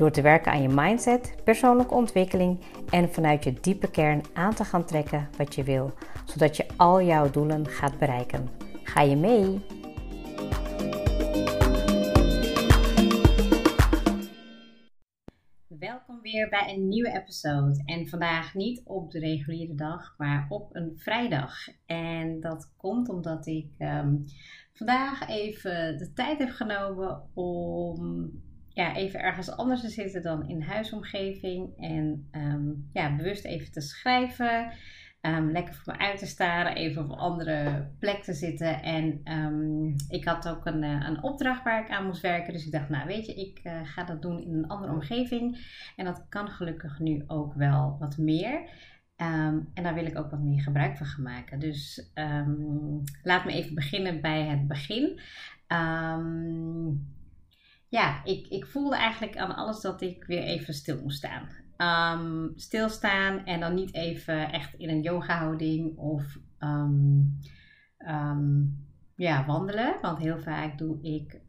Door te werken aan je mindset, persoonlijke ontwikkeling en vanuit je diepe kern aan te gaan trekken wat je wil, zodat je al jouw doelen gaat bereiken. Ga je mee? Welkom weer bij een nieuwe episode. En vandaag niet op de reguliere dag, maar op een vrijdag. En dat komt omdat ik ehm, vandaag even de tijd heb genomen om ja, even ergens anders te zitten dan in huisomgeving. En ehm, ja, bewust even te schrijven. Um, lekker voor me uit te staren, even op een andere plek te zitten. En um, ik had ook een, uh, een opdracht waar ik aan moest werken. Dus ik dacht, nou weet je, ik uh, ga dat doen in een andere omgeving. En dat kan gelukkig nu ook wel wat meer. En daar wil ik ook wat meer gebruik van gaan maken. Dus laat me even beginnen bij het begin. Ja, ik, ik voelde eigenlijk aan alles dat ik weer even stil moest staan um, stilstaan en dan niet even echt in een yoga houding of um, um, ja, wandelen. Want heel vaak doe ik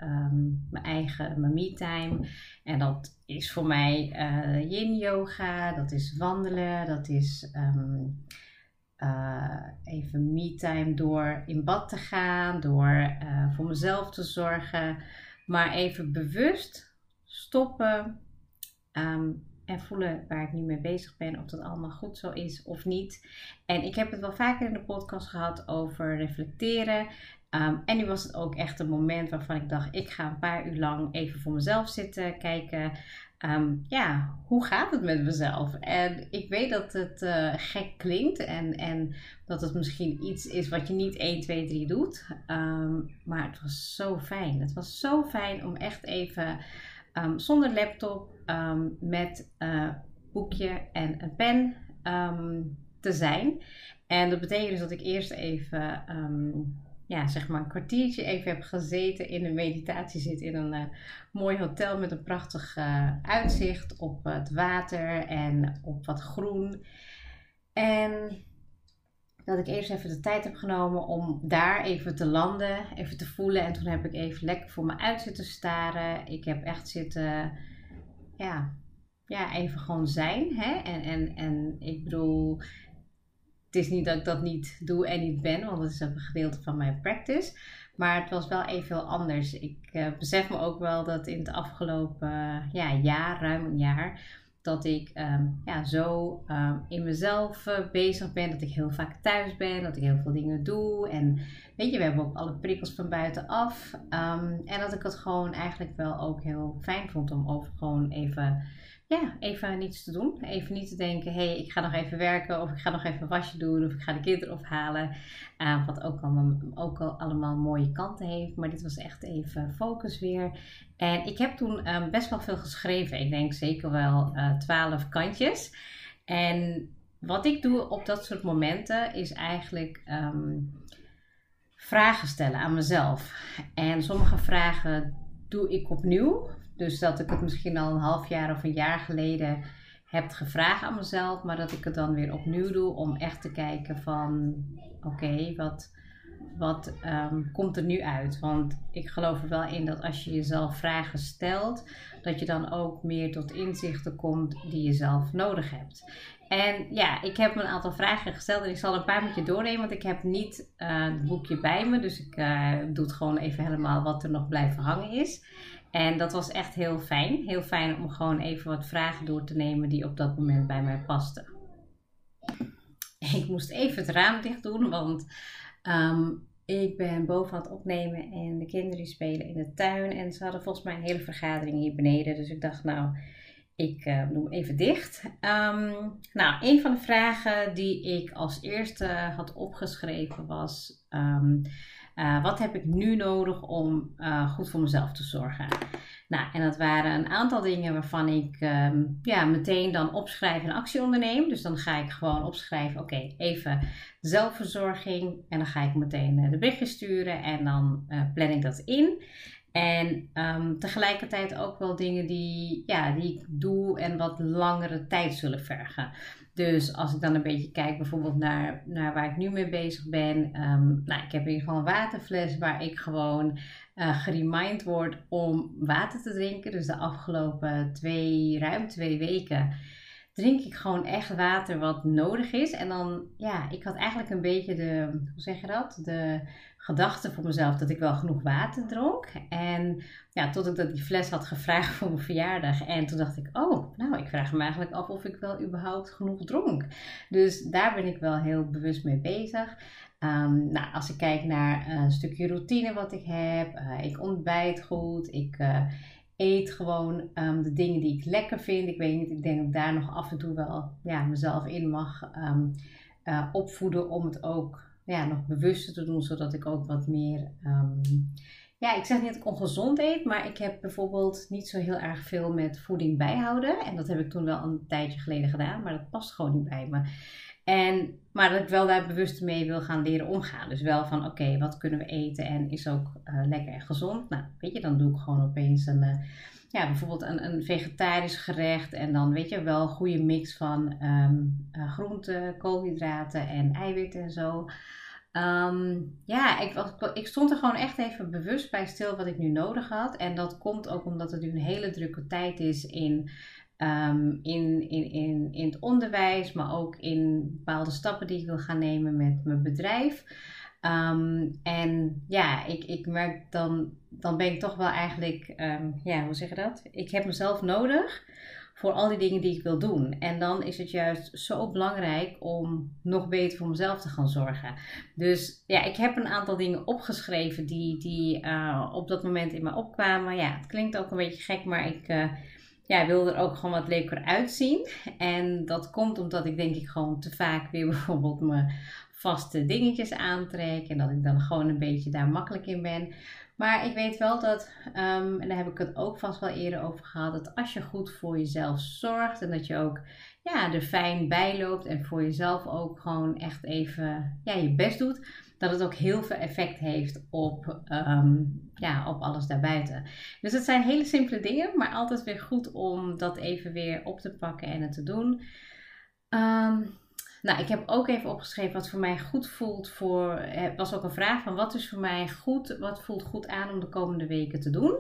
mijn eigen mijn me-time. En dat is voor mij uh, yin yoga, dat is wandelen, dat is uh, even me-time door in bad te gaan, door uh, voor mezelf te zorgen. Maar even bewust stoppen. Um, en voelen waar ik nu mee bezig ben, of dat allemaal goed zo is of niet. En ik heb het wel vaker in de podcast gehad over reflecteren. Um, en nu was het ook echt een moment waarvan ik dacht: ik ga een paar uur lang even voor mezelf zitten, kijken. Um, ja, hoe gaat het met mezelf? En ik weet dat het uh, gek klinkt en, en dat het misschien iets is wat je niet 1, 2, 3 doet. Um, maar het was zo fijn. Het was zo fijn om echt even um, zonder laptop, met uh, boekje en een pen te zijn. En dat betekent dus dat ik eerst even, ja, zeg maar een kwartiertje even heb gezeten in een meditatie zit in een uh, mooi hotel met een prachtig uh, uitzicht op het water en op wat groen. En dat ik eerst even de tijd heb genomen om daar even te landen, even te voelen. En toen heb ik even lekker voor me uit zitten staren. Ik heb echt zitten, ja, ja even gewoon zijn. Hè? En, en, en ik bedoel, het is niet dat ik dat niet doe en niet ben, want het is een gedeelte van mijn practice. Maar het was wel even heel anders. Ik uh, besef me ook wel dat in het afgelopen ja, jaar, ruim een jaar, dat ik um, ja, zo um, in mezelf uh, bezig ben. Dat ik heel vaak thuis ben. Dat ik heel veel dingen doe. En weet je, we hebben ook alle prikkels van buitenaf. Um, en dat ik het gewoon eigenlijk wel ook heel fijn vond om over gewoon even ja, even niets te doen. Even niet te denken, hé, hey, ik ga nog even werken of ik ga nog even een wasje doen of ik ga de kinderen ophalen. Uh, wat ook allemaal, ook al allemaal mooie kanten heeft. Maar dit was echt even focus weer. En ik heb toen um, best wel veel geschreven. Ik denk zeker wel uh, twaalf kantjes. En wat ik doe op dat soort momenten is eigenlijk um, vragen stellen aan mezelf. En sommige vragen doe ik opnieuw. Dus dat ik het misschien al een half jaar of een jaar geleden heb gevraagd aan mezelf, maar dat ik het dan weer opnieuw doe om echt te kijken van oké, wat, wat um, komt er nu uit? Want ik geloof er wel in dat als je jezelf vragen stelt, dat je dan ook meer tot inzichten komt die je zelf nodig hebt. En ja, ik heb een aantal vragen gesteld en ik zal een paar met je doornemen, want ik heb niet uh, het boekje bij me. Dus ik uh, doe het gewoon even helemaal wat er nog blijven hangen is. En dat was echt heel fijn. Heel fijn om gewoon even wat vragen door te nemen die op dat moment bij mij pasten. Ik moest even het raam dicht doen, want um, ik ben boven aan het opnemen en de kinderen spelen in de tuin. En ze hadden volgens mij een hele vergadering hier beneden. Dus ik dacht, nou, ik uh, doe hem even dicht. Um, nou, een van de vragen die ik als eerste had opgeschreven was: um, Uh, wat heb ik nu nodig om uh, goed voor mezelf te zorgen? Nou, en dat waren een aantal dingen waarvan ik um, ja, meteen dan opschrijf en actie onderneem. Dus dan ga ik gewoon opschrijven, oké, even zelfverzorging. En dan ga ik meteen uh, de berichtjes sturen en dan plan ik dat in. En um, tegelijkertijd ook wel dingen die, ja, die ik doe en wat langere tijd zullen vergen. Dus als ik dan een beetje kijk bijvoorbeeld naar, naar waar ik nu mee bezig ben. Um, nou, ik heb in ieder geval een waterfles waar ik gewoon uh, geremind word om water te drinken. Dus de afgelopen twee, ruim twee weken drink ik gewoon echt water wat nodig is. En dan, ja, ik had eigenlijk een beetje de, hoe zeg je dat? De gedachte voor mezelf dat ik wel genoeg water dronk. En ja, tot ik dat die fles had gevraagd voor mijn verjaardag. En toen dacht ik, oh, nou, ik vraag me eigenlijk af of ik wel überhaupt genoeg dronk. Dus daar ben ik wel heel bewust mee bezig. Um, nou, als ik kijk naar een stukje routine wat ik heb, uh, ik ontbijt goed, ik uh, eet gewoon um, de dingen die ik lekker vind. Ik weet niet, ik denk dat ik daar nog af en toe wel ja, mezelf in mag um, uh, opvoeden om het ook ja, nog bewuster te doen, zodat ik ook wat meer. Um, ja, ik zeg niet dat ik ongezond eet, maar ik heb bijvoorbeeld niet zo heel erg veel met voeding bijhouden. En dat heb ik toen wel een tijdje geleden gedaan, maar dat past gewoon niet bij me. En, maar dat ik wel daar bewust mee wil gaan leren omgaan. Dus wel van oké, wat kunnen we eten en is ook uh, lekker en gezond. Nou, weet je, dan doe ik gewoon opeens een, uh, ja, bijvoorbeeld een, een vegetarisch gerecht. En dan weet je wel een goede mix van um, groenten, koolhydraten en eiwitten en zo. Um, ja, ik, ik stond er gewoon echt even bewust bij stil wat ik nu nodig had. En dat komt ook omdat het nu een hele drukke tijd is in, um, in, in, in, in het onderwijs, maar ook in bepaalde stappen die ik wil gaan nemen met mijn bedrijf. Um, en ja, ik, ik merk dan, dan ben ik toch wel eigenlijk, ja, hoe zeg je dat? Ik heb mezelf nodig voor al die dingen die ik wil doen. En dan is het juist zo belangrijk om nog beter voor mezelf te gaan zorgen. Dus ja, ik heb een aantal dingen opgeschreven die, die uh, op dat moment in me opkwamen. Ja, het klinkt ook een beetje gek, maar ik uh, ja, wil er ook gewoon wat leuker uitzien. En dat komt omdat ik denk ik gewoon te vaak weer bijvoorbeeld mijn vaste dingetjes aantrek. En dat ik dan gewoon een beetje daar makkelijk in ben. Maar ik weet wel dat, um, en daar heb ik het ook vast wel eerder over gehad, dat als je goed voor jezelf zorgt en dat je ook ja, er fijn bij loopt en voor jezelf ook gewoon echt even ja, je best doet, dat het ook heel veel effect heeft op, um, ja, op alles daarbuiten. Dus het zijn hele simpele dingen, maar altijd weer goed om dat even weer op te pakken en het te doen. Um, nou, ik heb ook even opgeschreven wat voor mij goed voelt voor. Het was ook een vraag van wat is voor mij goed, wat voelt goed aan om de komende weken te doen.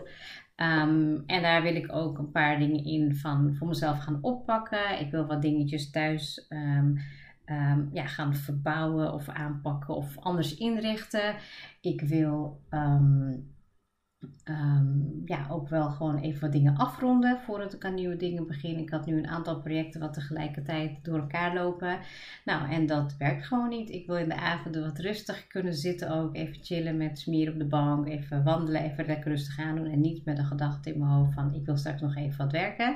Um, en daar wil ik ook een paar dingen in van voor mezelf gaan oppakken. Ik wil wat dingetjes thuis um, um, ja, gaan verbouwen of aanpakken of anders inrichten. Ik wil Um, ja, ook wel gewoon even wat dingen afronden voordat ik aan nieuwe dingen begin. Ik had nu een aantal projecten wat tegelijkertijd door elkaar lopen. Nou, en dat werkt gewoon niet. Ik wil in de avonden wat rustig kunnen zitten ook. Even chillen met smier op de bank. Even wandelen, even lekker rustig aan doen. En niet met een gedachte in mijn hoofd van ik wil straks nog even wat werken.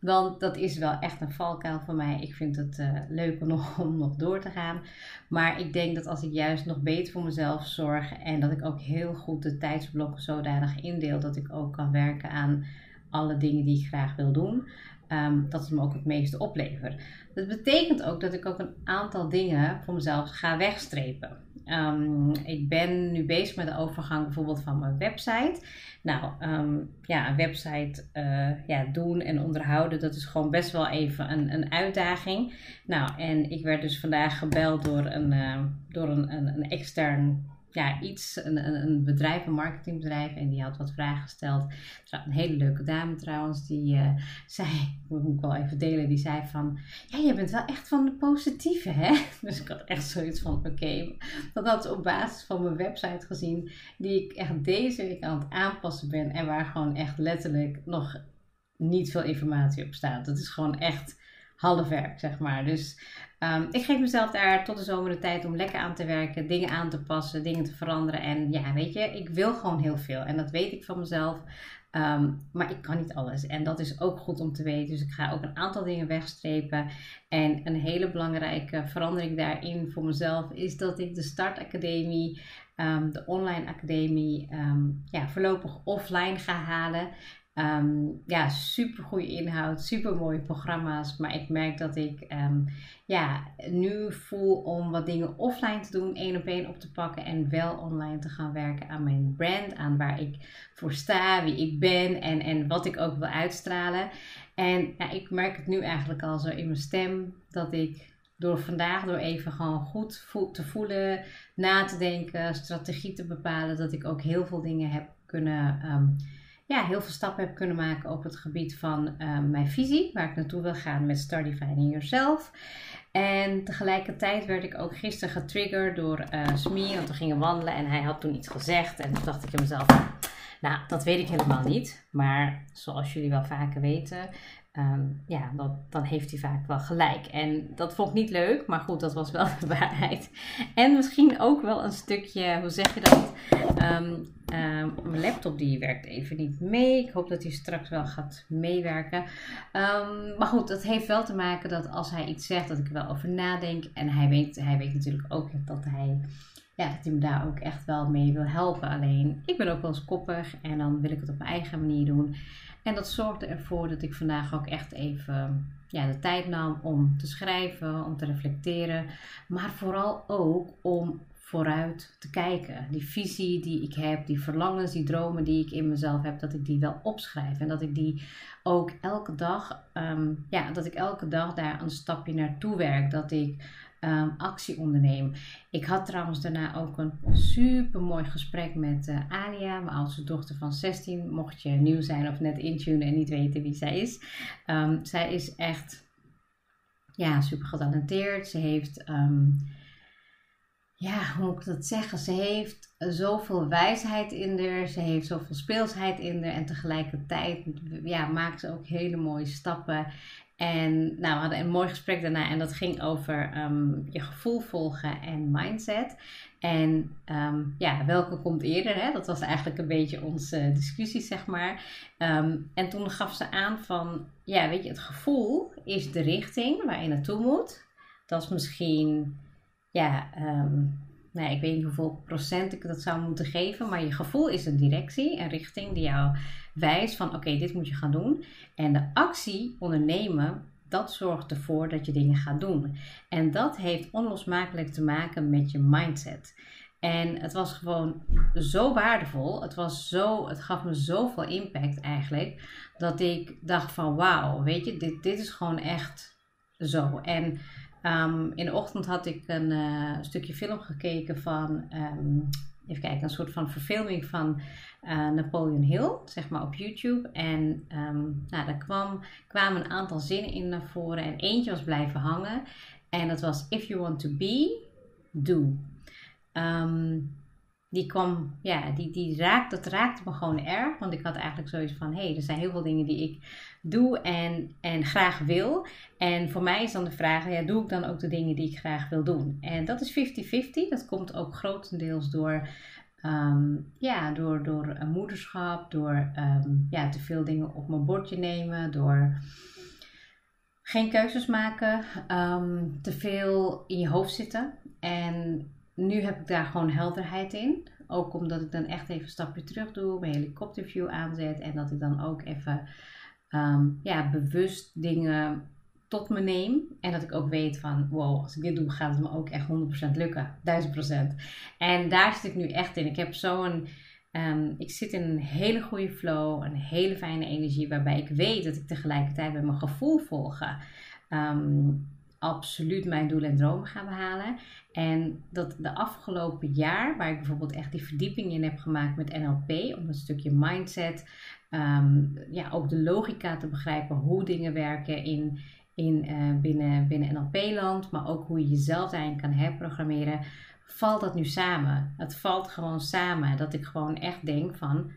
Want dat is wel echt een valkuil voor mij. Ik vind het uh, leuk om nog, om nog door te gaan. Maar ik denk dat als ik juist nog beter voor mezelf zorg en dat ik ook heel goed de tijdsblokken zodanig indeel dat ik ook kan werken aan alle dingen die ik graag wil doen, um, dat het me ook het meeste oplevert. Dat betekent ook dat ik ook een aantal dingen voor mezelf ga wegstrepen. Um, ik ben nu bezig met de overgang bijvoorbeeld van mijn website. Nou, um, ja, een website uh, ja, doen en onderhouden, dat is gewoon best wel even een, een uitdaging. Nou, en ik werd dus vandaag gebeld door een, uh, door een, een extern ja, iets, een, een, bedrijf, een marketingbedrijf. En die had wat vragen gesteld. Een hele leuke dame trouwens, die uh, zei, moet ik wel even delen, die zei van, ja, je bent wel echt van de positieve, hè? Dus ik had echt zoiets van, oké, dat had ze op basis van mijn website gezien, die ik echt deze week aan het aanpassen ben. En waar gewoon echt letterlijk nog niet veel informatie op staat. Dat is gewoon echt half werk, zeg maar. Dus um, ik geef mezelf daar tot de zomer de tijd om lekker aan te werken, dingen aan te passen, dingen te veranderen. En ja, weet je, ik wil gewoon heel veel. En dat weet ik van mezelf. Um, maar ik kan niet alles. En dat is ook goed om te weten. Dus ik ga ook een aantal dingen wegstrepen. En een hele belangrijke verandering daarin voor mezelf is dat ik de Startacademie ehm, de online academie ehm, ja, voorlopig offline ga halen. Um, ja, super goede inhoud, super mooie programma's. Maar ik merk dat ik um, ja, nu voel om wat dingen offline te doen, één op één op te pakken en wel online te gaan werken aan mijn brand, aan waar ik voor sta, wie ik ben en, en wat ik ook wil uitstralen. En ja, ik merk het nu eigenlijk al zo in mijn stem dat ik door vandaag, door even gewoon goed te voelen, na te denken, strategie te bepalen, dat ik ook heel veel dingen heb kunnen. Um, ja, heel veel stappen heb kunnen maken op het gebied van uh, mijn visie, waar ik naartoe wil gaan met Start Defining Yourself. En tegelijkertijd werd ik ook gisteren getriggerd door uh, Smee, want we gingen wandelen en hij had toen iets gezegd. En toen dacht ik in mezelf, nou, dat weet ik helemaal niet. Maar zoals jullie wel vaker weten, um, ja, dat, dan heeft hij vaak wel gelijk. En dat vond ik niet leuk, maar goed, dat was wel de waarheid. En misschien ook wel een stukje, hoe zeg je dat? Um, um, mijn laptop die werkt even niet mee. Ik hoop dat hij straks wel gaat meewerken. maar goed, dat heeft wel te maken dat als hij iets zegt, dat ik er wel over nadenk. En hij weet, hij weet natuurlijk ook dat hij ja, dat hij me daar ook echt wel mee wil helpen. Alleen, ik ben ook wel eens koppig en dan wil ik het op mijn eigen manier doen. En dat zorgde ervoor dat ik vandaag ook echt even ja, de tijd nam om te schrijven, om te reflecteren. Maar vooral ook om vooruit te kijken. Die visie die ik heb, die verlangens, die dromen die ik in mezelf heb, dat ik die wel opschrijf. En dat ik die ook elke dag, um, ja, dat ik elke dag daar een stapje naartoe werk. Dat ik um, actie onderneem. Ik had trouwens daarna ook een super mooi gesprek met uh, Alia, mijn oudste dochter van 16. Mocht je nieuw zijn of net intunen en niet weten wie zij is. Um, zij is echt ja, super getalenteerd. Ze heeft, um, ja, hoe moet ik dat zeggen? Ze heeft zoveel wijsheid in haar. Ze heeft zoveel speelsheid in haar. En tegelijkertijd ja, maakt ze ook hele mooie stappen. En nou, we hadden een mooi gesprek daarna en dat ging over ehm, je gevoel volgen en mindset. En um, ja, welke komt eerder? Hè? Dat was eigenlijk een beetje onze discussie, zeg maar. Um, en toen gaf ze aan van, ja, weet je, het gevoel is de richting waar je naartoe moet. Dat is misschien, ja, nou, ik weet niet hoeveel procent ik dat zou moeten geven, maar je gevoel is een directie, een richting die jou wijst van oké, dit moet je gaan doen. En de actie ondernemen, dat zorgt ervoor dat je dingen gaat doen. En dat heeft onlosmakelijk te maken met je mindset. En het was gewoon zo waardevol. Het, was zo, het gaf me zoveel impact eigenlijk. Dat ik dacht van wauw, weet je, dit, dit is gewoon echt zo. En um, in de ochtend had ik een uh, stukje film gekeken van, um, even kijken, een soort van verfilming van uh, Napoleon Hill, zeg maar op YouTube. En um, nou, daar kwam, kwamen een aantal zinnen in naar voren en eentje was blijven hangen. En dat was, if you want to be, do. Die kwam, ja, die, die raakt, dat raakte me gewoon erg. Want ik had eigenlijk zoiets van, hé, hey, er zijn heel veel dingen die ik doe en, en graag wil. En voor mij is dan de vraag, ja, doe ik dan ook de dingen die ik graag wil doen? En dat is 50-50. Dat komt ook grotendeels door, um, ja, door, door een moederschap, door um, ja, te veel dingen op mijn bordje nemen, door geen keuzes maken, um, te veel in je hoofd zitten. En nu heb ik daar gewoon helderheid in. Ook omdat ik dan echt even een stapje terug doe, mijn helikopterview aanzet en dat ik dan ook even um, ja, bewust dingen tot me neem. En dat ik ook weet van, wow, als ik dit doe, gaat het me ook echt 100% lukken. 1000%. En daar zit ik nu echt in. Ik heb zo'n, um, ik zit in een hele goede flow, een hele fijne energie, waarbij ik weet dat ik tegelijkertijd met mijn gevoel volg. Um, absoluut mijn doelen en dromen ga behalen. En dat de afgelopen jaar, waar ik bijvoorbeeld echt die verdieping in heb gemaakt met NLP, om een stukje mindset, um, ja, ook de logica te begrijpen hoe dingen werken in, in, uh, binnen, binnen NLP-land, maar ook hoe je jezelf daarin kan herprogrammeren, valt dat nu samen. Het valt gewoon samen dat ik gewoon echt denk van,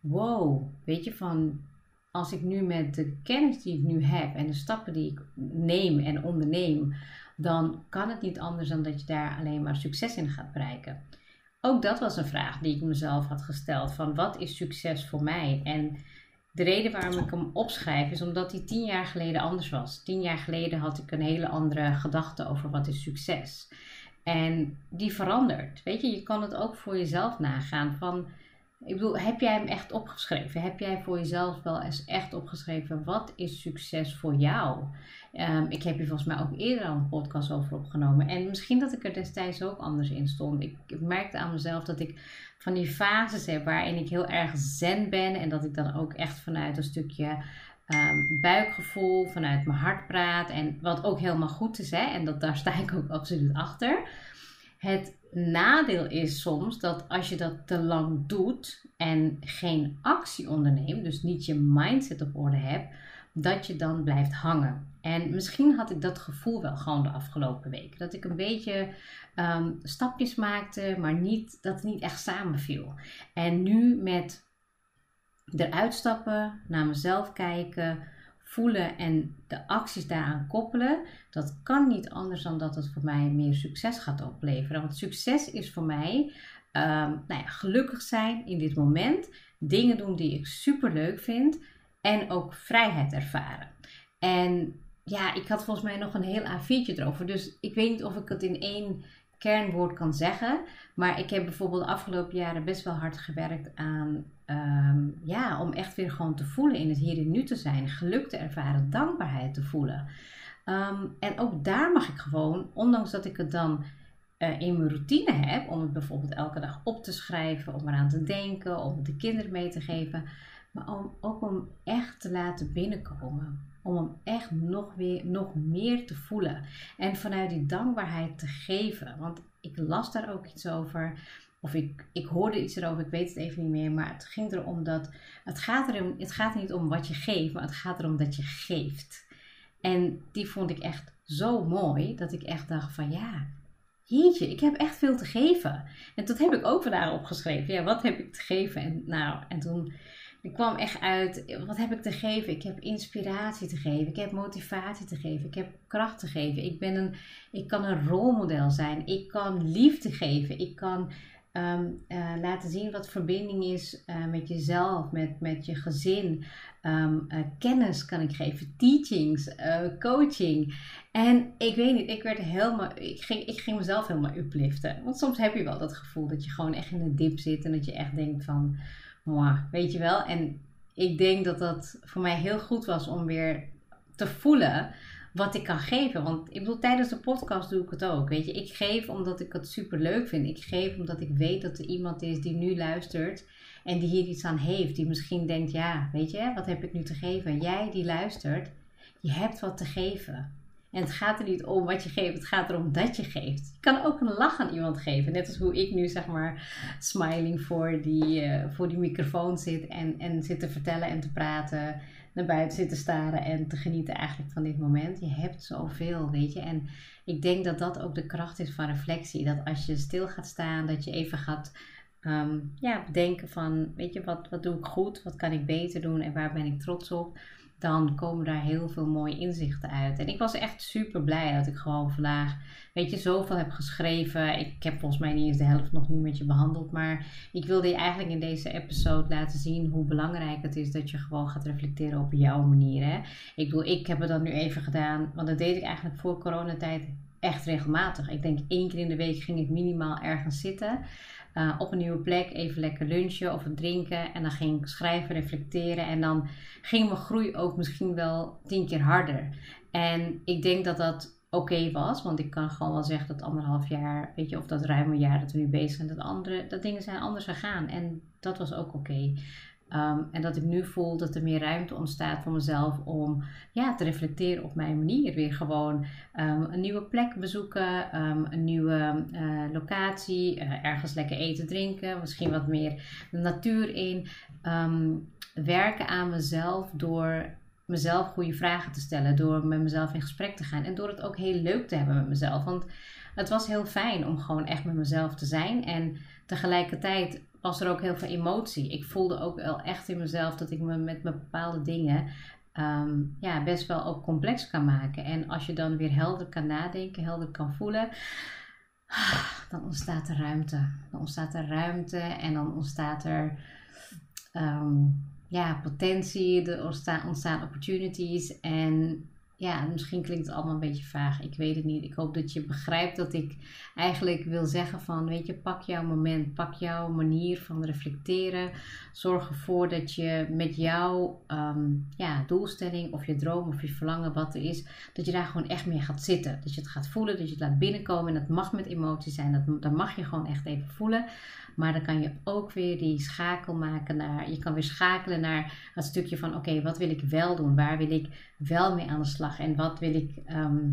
wow, weet je, van als ik nu met de kennis die ik nu heb en de stappen die ik neem en onderneem, dan kan het niet anders dan dat je daar alleen maar succes in gaat bereiken. Ook dat was een vraag die ik mezelf had gesteld: van wat is succes voor mij? En de reden waarom ik hem opschrijf is omdat hij tien jaar geleden anders was. Tien jaar geleden had ik een hele andere gedachte over wat is succes. En die verandert. Weet je, je kan het ook voor jezelf nagaan. Van, ik bedoel, heb jij hem echt opgeschreven? Heb jij voor jezelf wel eens echt opgeschreven? Wat is succes voor jou? Ehm, ik heb hier volgens mij ook eerder al een podcast over opgenomen. En misschien dat ik er destijds ook anders in stond. Ik, ik merkte aan mezelf dat ik van die fases heb waarin ik heel erg zen ben. En dat ik dan ook echt vanuit een stukje um, buikgevoel, vanuit mijn hart praat. En wat ook helemaal goed is, hè? en dat, daar sta ik ook absoluut achter. Het nadeel is soms dat als je dat te lang doet en geen actie onderneemt, dus niet je mindset op orde hebt, dat je dan blijft hangen. En misschien had ik dat gevoel wel gewoon de afgelopen weken. Dat ik een beetje ehm, stapjes maakte, maar niet, dat het niet echt samenviel. En nu met eruit stappen, naar mezelf kijken, voelen en de acties daaraan koppelen, dat kan niet anders dan dat het voor mij meer succes gaat opleveren. Want succes is voor mij um, nou ja, gelukkig zijn in dit moment, dingen doen die ik super leuk vind en ook vrijheid ervaren. En ja, ik had volgens mij nog een heel A4'tje erover, dus ik weet niet of ik het in één kernwoord kan zeggen. Maar ik heb bijvoorbeeld de afgelopen jaren best wel hard gewerkt aan, ehm, ja, om echt weer gewoon te voelen in het hier en nu te zijn. Geluk te ervaren, dankbaarheid te voelen. Ehm, en ook daar mag ik gewoon, ondanks dat ik het dan uh, in mijn routine heb, om het bijvoorbeeld elke dag op te schrijven, om eraan te denken, om het de kinderen mee te geven, maar om, ook om echt te laten binnenkomen. Om hem echt nog, weer, nog meer te voelen. En vanuit die dankbaarheid te geven. Want ik las daar ook iets over. Of ik, ik hoorde iets erover, ik weet het even niet meer. Maar het ging erom dat. Het gaat, erom, het gaat niet om wat je geeft, maar het gaat erom dat je geeft. En die vond ik echt zo mooi. Dat ik echt dacht van ja, jeetje, ik heb echt veel te geven. En dat heb ik ook vandaag opgeschreven. Ja, wat heb ik te geven? En, nou, en toen ik kwam echt uit, wat heb ik te geven? Ik heb inspiratie te geven, ik heb motivatie te geven, ik heb kracht te geven. Ik, ben een, ik kan een rolmodel zijn, ik kan liefde geven, ik kan ehm, eh, laten zien wat verbinding is uh, met jezelf, met, met je gezin. Um, uh, kennis kan ik geven, teachings, coaching. En ik weet niet, ik werd helemaal, ik ging, ik ging mezelf helemaal upliften. Want soms heb je wel dat gevoel dat je gewoon echt in een dip zit en dat je echt denkt van weet je wel. En ik denk dat dat voor mij heel goed was om weer te voelen wat ik kan geven. Want ik bedoel, tijdens de podcast doe ik het ook. Weet je, ik geef omdat ik het super leuk vind. Ik geef omdat ik weet dat er iemand is die nu luistert en die hier iets aan heeft. Die misschien denkt, ja, weet je, wat heb ik nu te geven? Jij die luistert, je hebt wat te geven. En het gaat er niet om wat je geeft, het gaat erom dat je geeft. Je kan ook een lach aan iemand geven. Net als hoe ik nu zeg maar smiling voor die, uh, voor die microfoon zit en, en zit te vertellen en te praten. Naar buiten zit te staren en te genieten eigenlijk van dit moment. Je hebt zoveel, weet je. En ik denk dat dat ook de kracht is van reflectie. Dat als je stil gaat staan, dat je even gaat um, ja, bedenken van, weet je, wat, wat doe ik goed? Wat kan ik beter doen en waar ben ik trots op? Dan komen daar heel veel mooie inzichten uit. En ik was echt super blij dat ik gewoon vandaag, weet je, zoveel heb geschreven. Ik heb volgens mij niet eens de helft nog niet met je behandeld. Maar ik wilde je eigenlijk in deze episode laten zien hoe belangrijk het is dat je gewoon gaat reflecteren op jouw manier. Hè? Ik bedoel, ik heb het dan nu even gedaan, want dat deed ik eigenlijk voor coronatijd echt regelmatig. Ik denk één keer in de week ging ik minimaal ergens zitten. Eh, op een nieuwe plek, even lekker lunchen of drinken. En dan ging ik schrijven, reflecteren. En dan ging mijn groei ook misschien wel tien keer harder. En ik denk dat dat oké was. Want ik kan gewoon wel zeggen dat anderhalf jaar, weet je, of dat ruime jaar dat we nu bezig zijn, dat, andere, dat dingen zijn anders gegaan. En dat was ook oké. Ehm, en dat ik nu voel dat er meer ruimte ontstaat voor mezelf om ja, te reflecteren op mijn manier. Weer gewoon ehm, een nieuwe plek bezoeken, ehm, een nieuwe uh, locatie, uh, ergens lekker eten, drinken, misschien wat meer de natuur in. werken aan mezelf door mezelf goede vragen te stellen, door met mezelf in gesprek te gaan en door het ook heel leuk te hebben met mezelf. Want het was heel fijn om gewoon echt met mezelf te zijn en tegelijkertijd was er ook heel veel emotie. Ik voelde ook wel echt in mezelf dat ik me met bepaalde dingen ehm, ja, best wel ook complex kan maken. En als je dan weer helder kan nadenken, helder kan voelen, dan ontstaat er ruimte. Dan ontstaat er ruimte en dan ontstaat er um, ja, potentie, er ontstaan, ontstaan opportunities. En ja, misschien klinkt het allemaal een beetje vaag. Ik weet het niet. Ik hoop dat je begrijpt dat ik eigenlijk wil zeggen van, weet je, pak jouw moment, pak jouw manier van reflecteren. Zorg ervoor dat je met jouw ehm, ja, doelstelling of je droom of je verlangen wat er is, dat je daar gewoon echt mee gaat zitten. Dat je het gaat voelen, dat je het laat binnenkomen. En dat mag met emoties zijn, dat, dat mag je gewoon echt even voelen. Maar dan kan je ook weer die schakel maken naar, je kan weer schakelen naar het stukje van, oké, wat wil ik wel doen? Waar wil ik wel mee aan de slag? En wat wil ik ehm,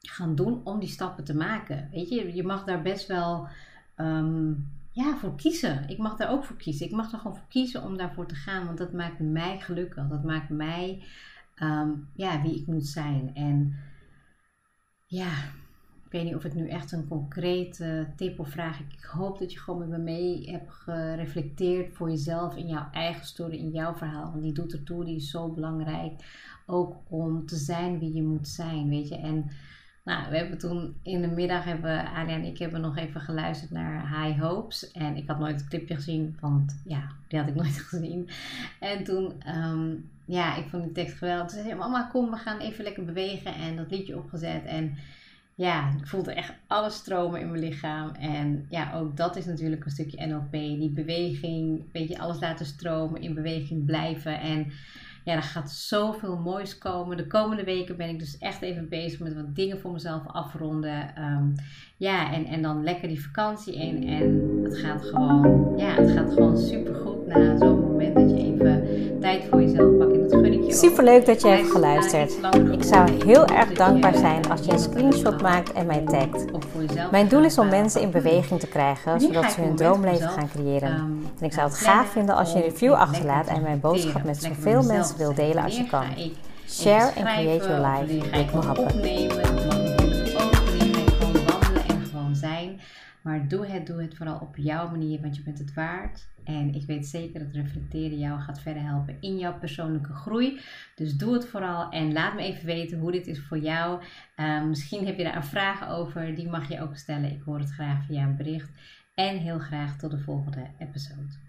gaan doen om die stappen te maken? Weet je, je mag daar best wel ehm, ja, voor kiezen. Ik mag daar ook voor kiezen. Ik mag er gewoon voor kiezen om daarvoor te gaan, want dat maakt mij gelukkig. Dat maakt mij ehm, ja, wie ik moet zijn. En ja, ik weet niet of ik nu echt een concrete tip of vraag. Ik hoop dat je gewoon met me mee hebt gereflecteerd voor jezelf in jouw eigen story, in jouw verhaal. Want die doet ertoe, die is zo belangrijk. Ook om te zijn wie je moet zijn, weet je. En nou, we hebben toen in de middag, hebben, Alia en ik hebben nog even geluisterd naar High Hopes. En ik had nooit het clipje gezien, want ja, die had ik nooit gezien. En toen, ehm, ja, ik vond die tekst geweldig. Ze zei, mama kom, we gaan even lekker bewegen. En dat liedje opgezet en ja, ik voelde echt alles stromen in mijn lichaam. En ja, ook dat is natuurlijk een stukje NLP. Die beweging, weet je, alles laten stromen, in beweging blijven. En ja, er gaat zoveel moois komen. De komende weken ben ik dus echt even bezig met wat dingen voor mezelf afronden. Ehm, ja, en, en dan lekker die vakantie in. En het gaat gewoon, ja, het gaat gewoon super goed na zo'n moment dat je even tijd voor jezelf pakt. En dat ik je Super leuk dat je hebt geluisterd. Ik zou heel erg dankbaar zijn als je een screenshot maakt en mij tagt. Mijn doel is om mensen in beweging te krijgen, zodat ze hun droomleven gaan creëren. Ehm, En ik zou het gaaf vinden als je een review achterlaat en mijn boodschap met zoveel mensen wil delen als je kan. Share and create your life Mohabbat. opnemen. Wanneer ga gewoon wandelen en gewoon zijn. Maar doe het, doe het vooral op jouw manier, want je bent het waard. En ik weet zeker dat reflecteren jou gaat verder helpen in jouw persoonlijke groei. Dus doe het vooral en laat me even weten hoe dit is voor jou. Eh, misschien heb je daar een vraag over, die mag je ook stellen. Ik hoor het graag via een bericht. En heel graag tot de volgende episode.